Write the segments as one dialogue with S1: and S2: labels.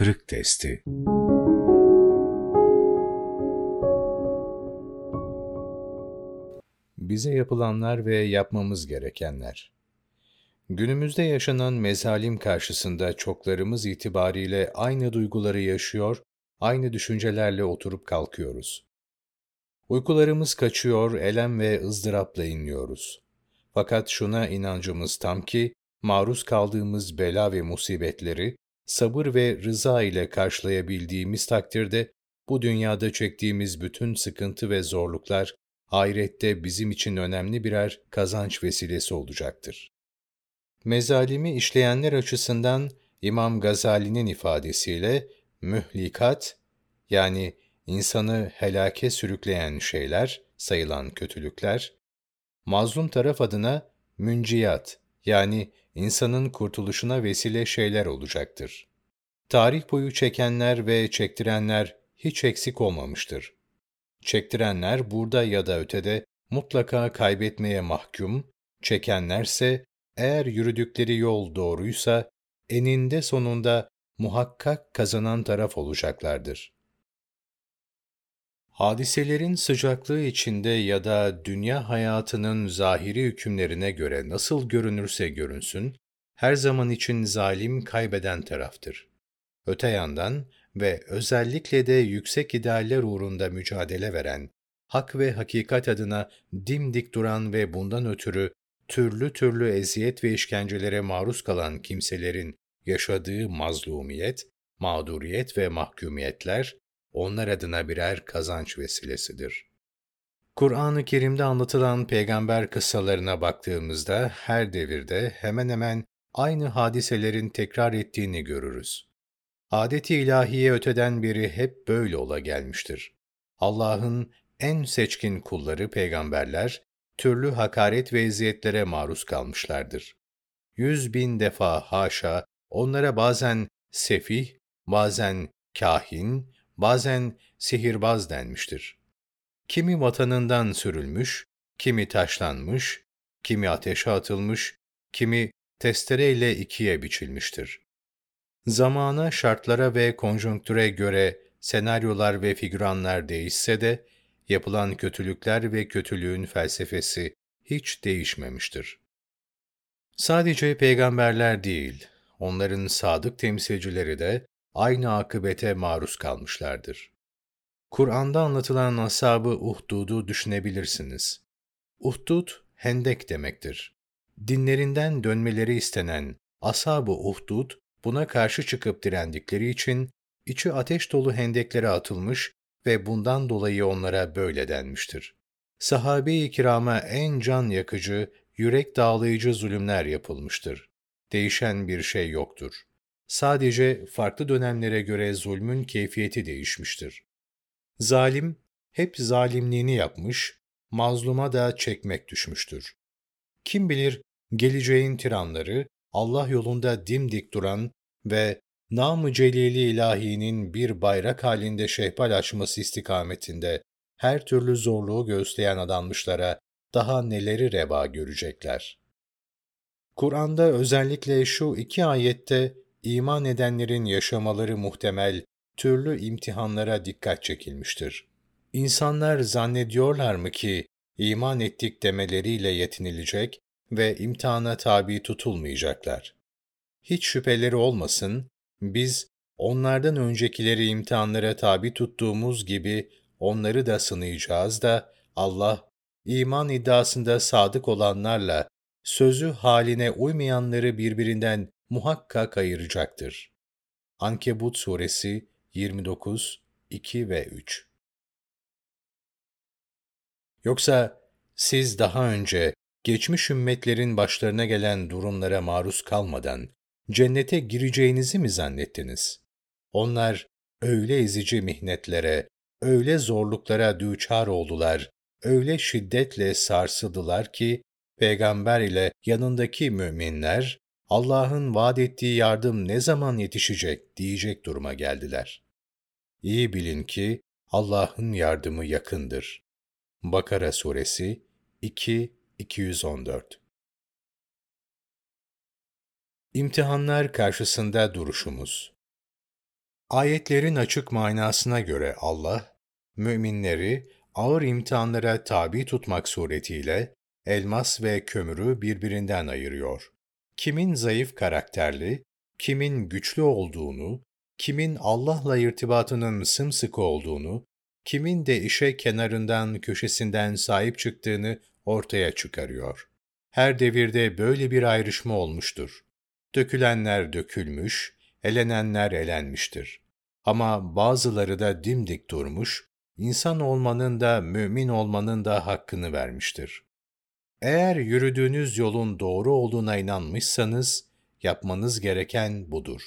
S1: kırık testi. Bize yapılanlar ve yapmamız gerekenler. Günümüzde yaşanan mezalim karşısında çoklarımız itibariyle aynı duyguları yaşıyor, aynı düşüncelerle oturup kalkıyoruz. Uykularımız kaçıyor, elem ve ızdırapla inliyoruz. Fakat şuna inancımız tam ki, maruz kaldığımız bela ve musibetleri, sabır ve rıza ile karşılayabildiğimiz takdirde, bu dünyada çektiğimiz bütün sıkıntı ve zorluklar, ahirette bizim için önemli birer kazanç vesilesi olacaktır. Mezalimi işleyenler açısından İmam Gazali'nin ifadesiyle mühlikat yani insanı helake sürükleyen şeyler, sayılan kötülükler, mazlum taraf adına münciyat yani insanın kurtuluşuna vesile şeyler olacaktır. Tarih boyu çekenler ve çektirenler hiç eksik olmamıştır. Çektirenler burada ya da ötede mutlaka kaybetmeye mahkum, çekenlerse eğer yürüdükleri yol doğruysa eninde sonunda muhakkak kazanan taraf olacaklardır. Hadiselerin sıcaklığı içinde ya da dünya hayatının zahiri hükümlerine göre nasıl görünürse görünsün, her zaman için zalim kaybeden taraftır. Öte yandan ve özellikle de yüksek idealler uğrunda mücadele veren, hak ve hakikat adına dimdik duran ve bundan ötürü türlü türlü eziyet ve işkencelere maruz kalan kimselerin yaşadığı mazlumiyet, mağduriyet ve mahkumiyetler, onlar adına birer kazanç vesilesidir. Kur'an-ı Kerim'de anlatılan peygamber kıssalarına baktığımızda her devirde hemen hemen aynı hadiselerin tekrar ettiğini görürüz. Adeti ilahiye öteden beri hep böyle ola gelmiştir. Allah'ın en seçkin kulları peygamberler, türlü hakaret ve eziyetlere maruz kalmışlardır. Yüz bin defa haşa onlara bazen sefih, bazen kahin, bazen sihirbaz denmiştir. Kimi vatanından sürülmüş, kimi taşlanmış, kimi ateşe atılmış, kimi testereyle ikiye biçilmiştir. Zamana, şartlara ve konjonktüre göre senaryolar ve figüranlar değişse de, yapılan kötülükler ve kötülüğün felsefesi hiç değişmemiştir. Sadece peygamberler değil, onların sadık temsilcileri de aynı akıbete maruz kalmışlardır. Kur'an'da anlatılan ashab-ı Uhdud'u düşünebilirsiniz. Uhdud, hendek demektir. Dinlerinden dönmeleri istenen ashab-ı Uhdud, buna karşı çıkıp direndikleri için içi ateş dolu hendeklere atılmış ve bundan dolayı onlara böyle denmiştir. Sahabe-i kirama en can yakıcı, yürek dağlayıcı zulümler yapılmıştır. Değişen bir şey yoktur. Sadece farklı dönemlere göre zulmün keyfiyeti değişmiştir. Zalim, hep zalimliğini yapmış, mazluma da çekmek düşmüştür. Kim bilir geleceğin tiranları, Allah yolunda dimdik duran ve nam-ı celili ilahinin bir bayrak halinde şehpal açması istikametinde her türlü zorluğu göğüsleyen adanmışlara daha neleri reva görecekler. Kur'an'da özellikle şu iki ayette iman edenlerin yaşamaları muhtemel türlü imtihanlara dikkat çekilmiştir. İnsanlar zannediyorlar mı ki iman ettik demeleriyle yetinilecek ve imtihana tabi tutulmayacaklar? Hiç şüpheleri olmasın, biz onlardan öncekileri imtihanlara tabi tuttuğumuz gibi onları da sınayacağız da Allah iman iddiasında sadık olanlarla sözü haline uymayanları birbirinden muhakkak ayıracaktır. Ankebut Suresi 29, 2 ve 3 Yoksa siz daha önce geçmiş ümmetlerin başlarına gelen durumlara maruz kalmadan cennete gireceğinizi mi zannettiniz? Onlar öyle ezici mihnetlere, öyle zorluklara düçar oldular, öyle şiddetle sarsıldılar ki, peygamber ile yanındaki müminler, Allah'ın vaat ettiği yardım ne zaman yetişecek diyecek duruma geldiler. İyi bilin ki Allah'ın yardımı yakındır. Bakara Suresi 2-214 İmtihanlar karşısında duruşumuz Ayetlerin açık manasına göre Allah, müminleri ağır imtihanlara tabi tutmak suretiyle elmas ve kömürü birbirinden ayırıyor. Kimin zayıf karakterli, kimin güçlü olduğunu, kimin Allah'la irtibatının sımsıkı olduğunu, kimin de işe kenarından, köşesinden sahip çıktığını ortaya çıkarıyor. Her devirde böyle bir ayrışma olmuştur. Dökülenler dökülmüş, elenenler elenmiştir. Ama bazıları da dimdik durmuş, insan olmanın da mümin olmanın da hakkını vermiştir. Eğer yürüdüğünüz yolun doğru olduğuna inanmışsanız, yapmanız gereken budur.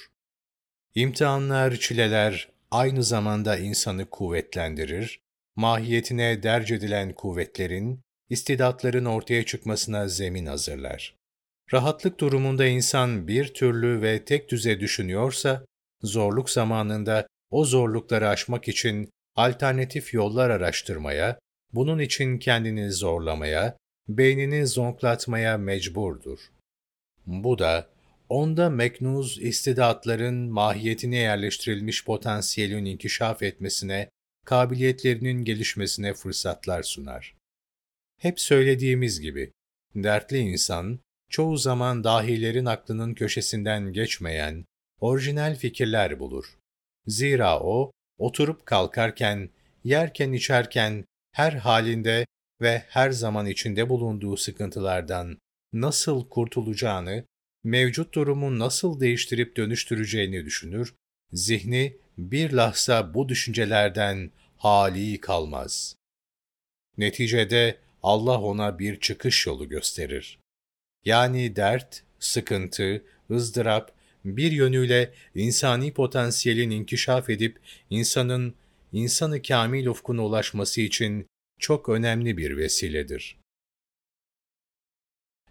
S1: İmtihanlar, çileler aynı zamanda insanı kuvvetlendirir, mahiyetine derc edilen kuvvetlerin, istidatların ortaya çıkmasına zemin hazırlar. Rahatlık durumunda insan bir türlü ve tek düze düşünüyorsa, zorluk zamanında o zorlukları aşmak için alternatif yollar araştırmaya, bunun için kendini zorlamaya, beynini zonklatmaya mecburdur. Bu da onda meknuz istidatların mahiyetine yerleştirilmiş potansiyelin inkişaf etmesine, kabiliyetlerinin gelişmesine fırsatlar sunar. Hep söylediğimiz gibi, dertli insan, çoğu zaman dahilerin aklının köşesinden geçmeyen, orijinal fikirler bulur. Zira o, oturup kalkarken, yerken içerken, her halinde ve her zaman içinde bulunduğu sıkıntılardan nasıl kurtulacağını, mevcut durumu nasıl değiştirip dönüştüreceğini düşünür, zihni bir lahza bu düşüncelerden hali kalmaz. Neticede Allah ona bir çıkış yolu gösterir. Yani dert, sıkıntı, ızdırap bir yönüyle insani potansiyelin inkişaf edip insanın insanı kamil ufkuna ulaşması için çok önemli bir vesiledir.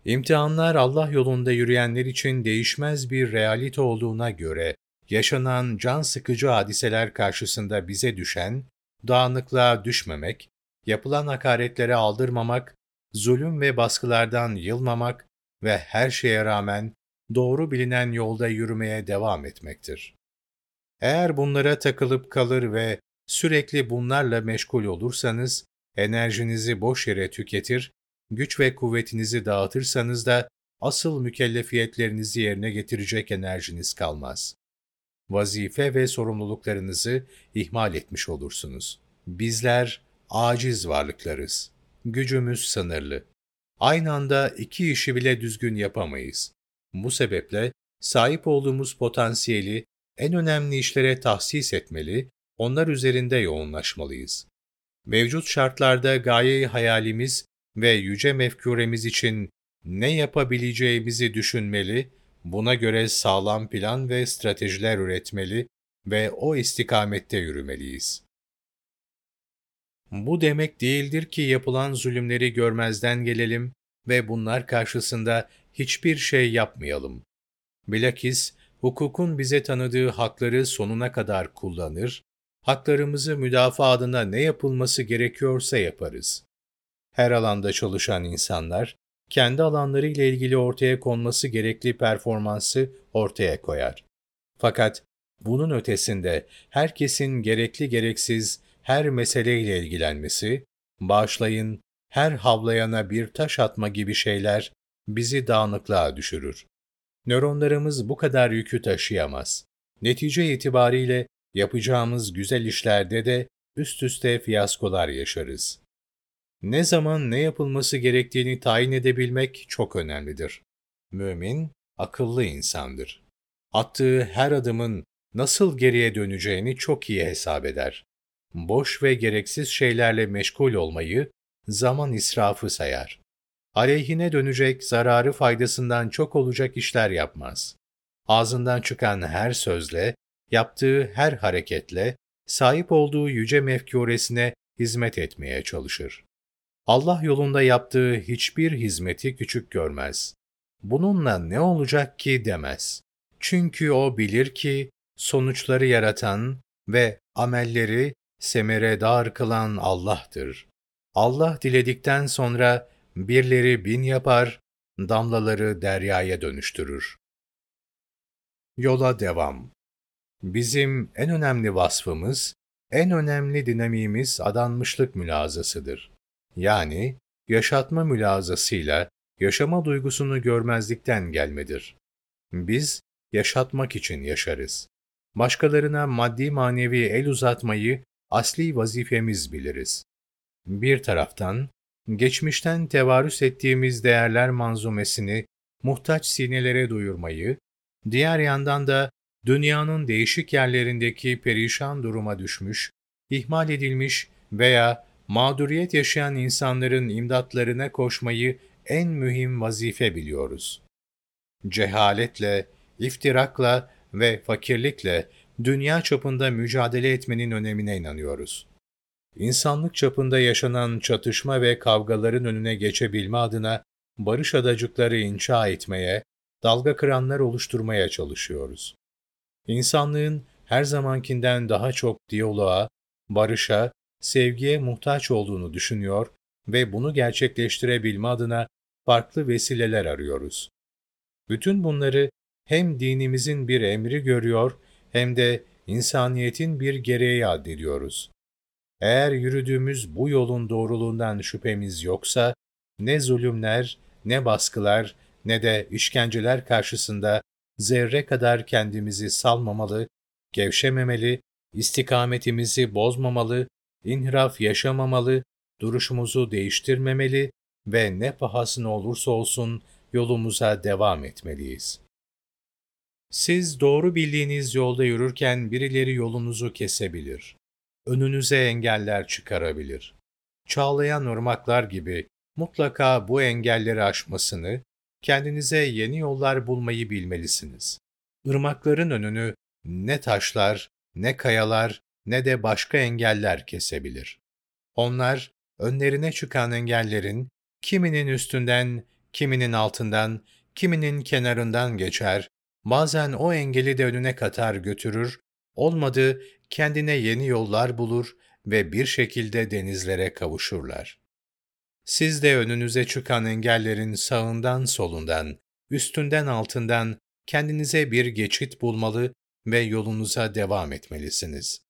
S1: İmtihanlar Allah yolunda yürüyenler için değişmez bir realite olduğuna göre, yaşanan can sıkıcı hadiseler karşısında bize düşen, dağınıklığa düşmemek, yapılan hakaretlere aldırmamak, zulüm ve baskılardan yılmamak ve her şeye rağmen doğru bilinen yolda yürümeye devam etmektir. Eğer bunlara takılıp kalır ve sürekli bunlarla meşgul olursanız, enerjinizi boş yere tüketir, güç ve kuvvetinizi dağıtırsanız da asıl mükellefiyetlerinizi yerine getirecek enerjiniz kalmaz. Vazife ve sorumluluklarınızı ihmal etmiş olursunuz. Bizler aciz varlıklarız. Gücümüz sınırlı. Aynı anda iki işi bile düzgün yapamayız. Bu sebeple sahip olduğumuz potansiyeli en önemli işlere tahsis etmeli, onlar üzerinde yoğunlaşmalıyız. Mevcut şartlarda gaye hayalimiz ve yüce mefkuremiz için ne yapabileceğimizi düşünmeli, buna göre sağlam plan ve stratejiler üretmeli ve o istikamette yürümeliyiz. Bu demek değildir ki yapılan zulümleri görmezden gelelim ve bunlar karşısında hiçbir şey yapmayalım. Bilakis hukukun bize tanıdığı hakları sonuna kadar kullanır, haklarımızı müdafaa adına ne yapılması gerekiyorsa yaparız. Her alanda çalışan insanlar, kendi alanları ile ilgili ortaya konması gerekli performansı ortaya koyar. Fakat bunun ötesinde herkesin gerekli gereksiz her meseleyle ilgilenmesi, bağışlayın, her havlayana bir taş atma gibi şeyler bizi dağınıklığa düşürür. Nöronlarımız bu kadar yükü taşıyamaz. Netice itibariyle yapacağımız güzel işlerde de üst üste fiyaskolar yaşarız. Ne zaman ne yapılması gerektiğini tayin edebilmek çok önemlidir. Mümin, akıllı insandır. Attığı her adımın nasıl geriye döneceğini çok iyi hesap eder. Boş ve gereksiz şeylerle meşgul olmayı zaman israfı sayar. Aleyhine dönecek, zararı faydasından çok olacak işler yapmaz. Ağzından çıkan her sözle, yaptığı her hareketle, sahip olduğu yüce mefkuresine hizmet etmeye çalışır. Allah yolunda yaptığı hiçbir hizmeti küçük görmez. Bununla ne olacak ki demez. Çünkü o bilir ki sonuçları yaratan ve amelleri semeredar kılan Allah'tır. Allah diledikten sonra birleri bin yapar, damlaları deryaya dönüştürür. Yola devam Bizim en önemli vasfımız, en önemli dinamiğimiz adanmışlık mülazasıdır. Yani yaşatma mülazasıyla yaşama duygusunu görmezlikten gelmedir. Biz yaşatmak için yaşarız. Başkalarına maddi manevi el uzatmayı asli vazifemiz biliriz. Bir taraftan, geçmişten tevarüs ettiğimiz değerler manzumesini muhtaç sinelere duyurmayı, diğer yandan da dünyanın değişik yerlerindeki perişan duruma düşmüş, ihmal edilmiş veya mağduriyet yaşayan insanların imdatlarına koşmayı en mühim vazife biliyoruz. Cehaletle, iftirakla ve fakirlikle dünya çapında mücadele etmenin önemine inanıyoruz. İnsanlık çapında yaşanan çatışma ve kavgaların önüne geçebilme adına barış adacıkları inşa etmeye, dalga kıranlar oluşturmaya çalışıyoruz. İnsanlığın her zamankinden daha çok diyaloğa, barışa, sevgiye muhtaç olduğunu düşünüyor ve bunu gerçekleştirebilme adına farklı vesileler arıyoruz. Bütün bunları hem dinimizin bir emri görüyor hem de insaniyetin bir gereği addediyoruz. Eğer yürüdüğümüz bu yolun doğruluğundan şüphemiz yoksa, ne zulümler, ne baskılar, ne de işkenceler karşısında zerre kadar kendimizi salmamalı, gevşememeli, istikametimizi bozmamalı, inhiraf yaşamamalı, duruşumuzu değiştirmemeli ve ne pahasına olursa olsun yolumuza devam etmeliyiz. Siz doğru bildiğiniz yolda yürürken birileri yolunuzu kesebilir. Önünüze engeller çıkarabilir. Çağlayan ırmaklar gibi mutlaka bu engelleri aşmasını, kendinize yeni yollar bulmayı bilmelisiniz. Irmakların önünü ne taşlar, ne kayalar, ne de başka engeller kesebilir. Onlar, önlerine çıkan engellerin kiminin üstünden, kiminin altından, kiminin kenarından geçer, bazen o engeli de önüne katar götürür, olmadı kendine yeni yollar bulur ve bir şekilde denizlere kavuşurlar. Siz de önünüze çıkan engellerin sağından solundan, üstünden altından kendinize bir geçit bulmalı ve yolunuza devam etmelisiniz.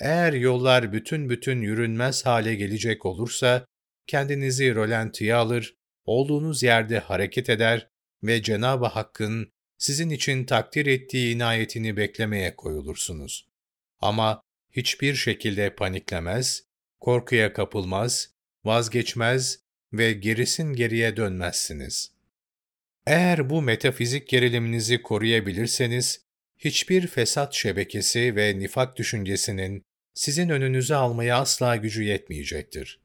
S1: Eğer yollar bütün bütün yürünmez hale gelecek olursa, kendinizi rolantiye alır, olduğunuz yerde hareket eder ve Cenab-ı Hakk'ın sizin için takdir ettiği inayetini beklemeye koyulursunuz. Ama hiçbir şekilde paniklemez, korkuya kapılmaz, vazgeçmez ve gerisin geriye dönmezsiniz. Eğer bu metafizik geriliminizi koruyabilirseniz, hiçbir fesat şebekesi ve nifak düşüncesinin sizin önünüze almaya asla gücü yetmeyecektir.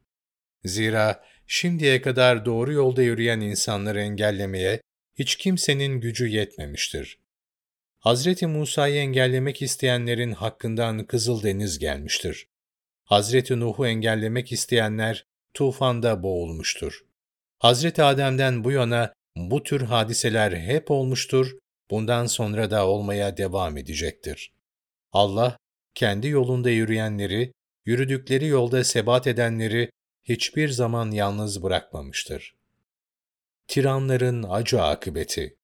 S1: Zira şimdiye kadar doğru yolda yürüyen insanları engellemeye hiç kimsenin gücü yetmemiştir. Hazreti Musa'yı engellemek isteyenlerin hakkından Kızıldeniz gelmiştir. Hazreti Nuh'u engellemek isteyenler tufanda boğulmuştur. Hazreti Adem'den bu yana bu tür hadiseler hep olmuştur, bundan sonra da olmaya devam edecektir. Allah, kendi yolunda yürüyenleri, yürüdükleri yolda sebat edenleri hiçbir zaman yalnız bırakmamıştır. Tiranların acı akıbeti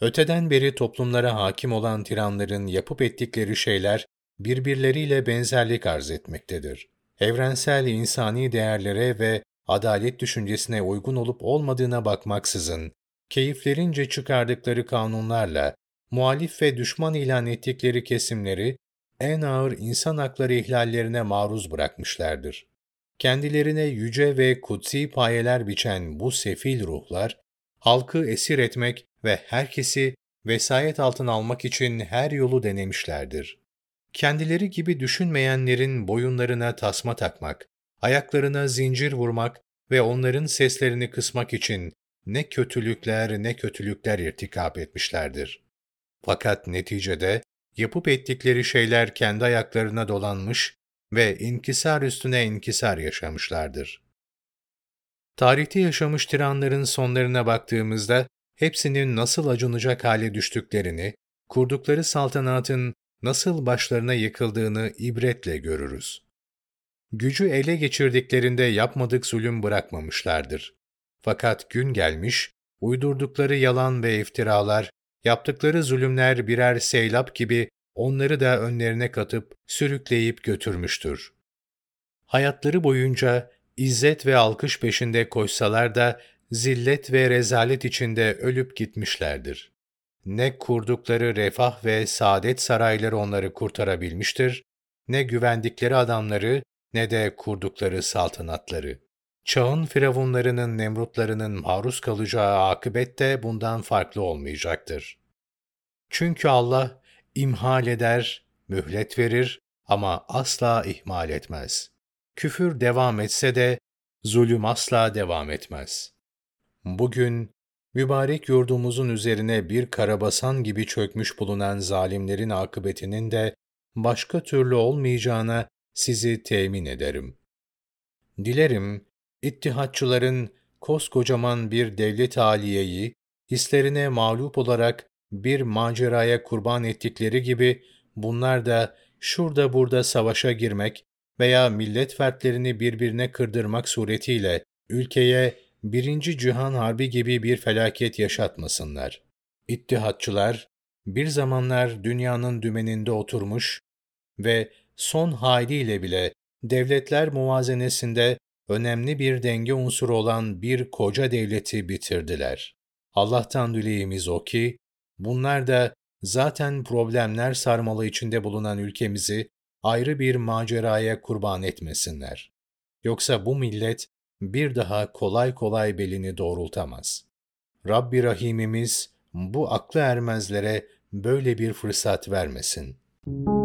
S1: Öteden beri toplumlara hakim olan tiranların yapıp ettikleri şeyler birbirleriyle benzerlik arz etmektedir. Evrensel insani değerlere ve adalet düşüncesine uygun olup olmadığına bakmaksızın, keyiflerince çıkardıkları kanunlarla muhalif ve düşman ilan ettikleri kesimleri en ağır insan hakları ihlallerine maruz bırakmışlardır. Kendilerine yüce ve kutsi payeler biçen bu sefil ruhlar, halkı esir etmek ve herkesi vesayet altına almak için her yolu denemişlerdir. Kendileri gibi düşünmeyenlerin boyunlarına tasma takmak, ayaklarına zincir vurmak ve onların seslerini kısmak için ne kötülükler ne kötülükler irtikap etmişlerdir. Fakat neticede yapıp ettikleri şeyler kendi ayaklarına dolanmış ve inkisar üstüne inkisar yaşamışlardır. Tarihte yaşamış tiranların sonlarına baktığımızda hepsinin nasıl acınacak hale düştüklerini, kurdukları saltanatın nasıl başlarına yıkıldığını ibretle görürüz. Gücü ele geçirdiklerinde yapmadık zulüm bırakmamışlardır. Fakat gün gelmiş, uydurdukları yalan ve iftiralar, yaptıkları zulümler birer seylap gibi onları da önlerine katıp sürükleyip götürmüştür. Hayatları boyunca izzet ve alkış peşinde koşsalar da zillet ve rezalet içinde ölüp gitmişlerdir. Ne kurdukları refah ve saadet sarayları onları kurtarabilmiştir, ne güvendikleri adamları ne de kurdukları saltanatları. Çağın firavunlarının, nemrutlarının maruz kalacağı akıbet de bundan farklı olmayacaktır. Çünkü Allah imhal eder, mühlet verir ama asla ihmal etmez. Küfür devam etse de zulüm asla devam etmez. Bugün mübarek yurdumuzun üzerine bir karabasan gibi çökmüş bulunan zalimlerin akıbetinin de başka türlü olmayacağına sizi temin ederim. Dilerim, ittihatçıların koskocaman bir devlet aliyeyi, hislerine mağlup olarak bir maceraya kurban ettikleri gibi, bunlar da şurada burada savaşa girmek veya millet fertlerini birbirine kırdırmak suretiyle ülkeye Birinci Cihan Harbi gibi bir felaket yaşatmasınlar. İttihatçılar, bir zamanlar dünyanın dümeninde oturmuş ve son haliyle bile devletler muvazenesinde önemli bir denge unsuru olan bir koca devleti bitirdiler. Allah'tan dileğimiz o ki, bunlar da zaten problemler sarmalı içinde bulunan ülkemizi ayrı bir maceraya kurban etmesinler. Yoksa bu millet bir daha kolay kolay belini doğrultamaz. Rabbi Rahimimiz bu aklı ermezlere böyle bir fırsat vermesin.''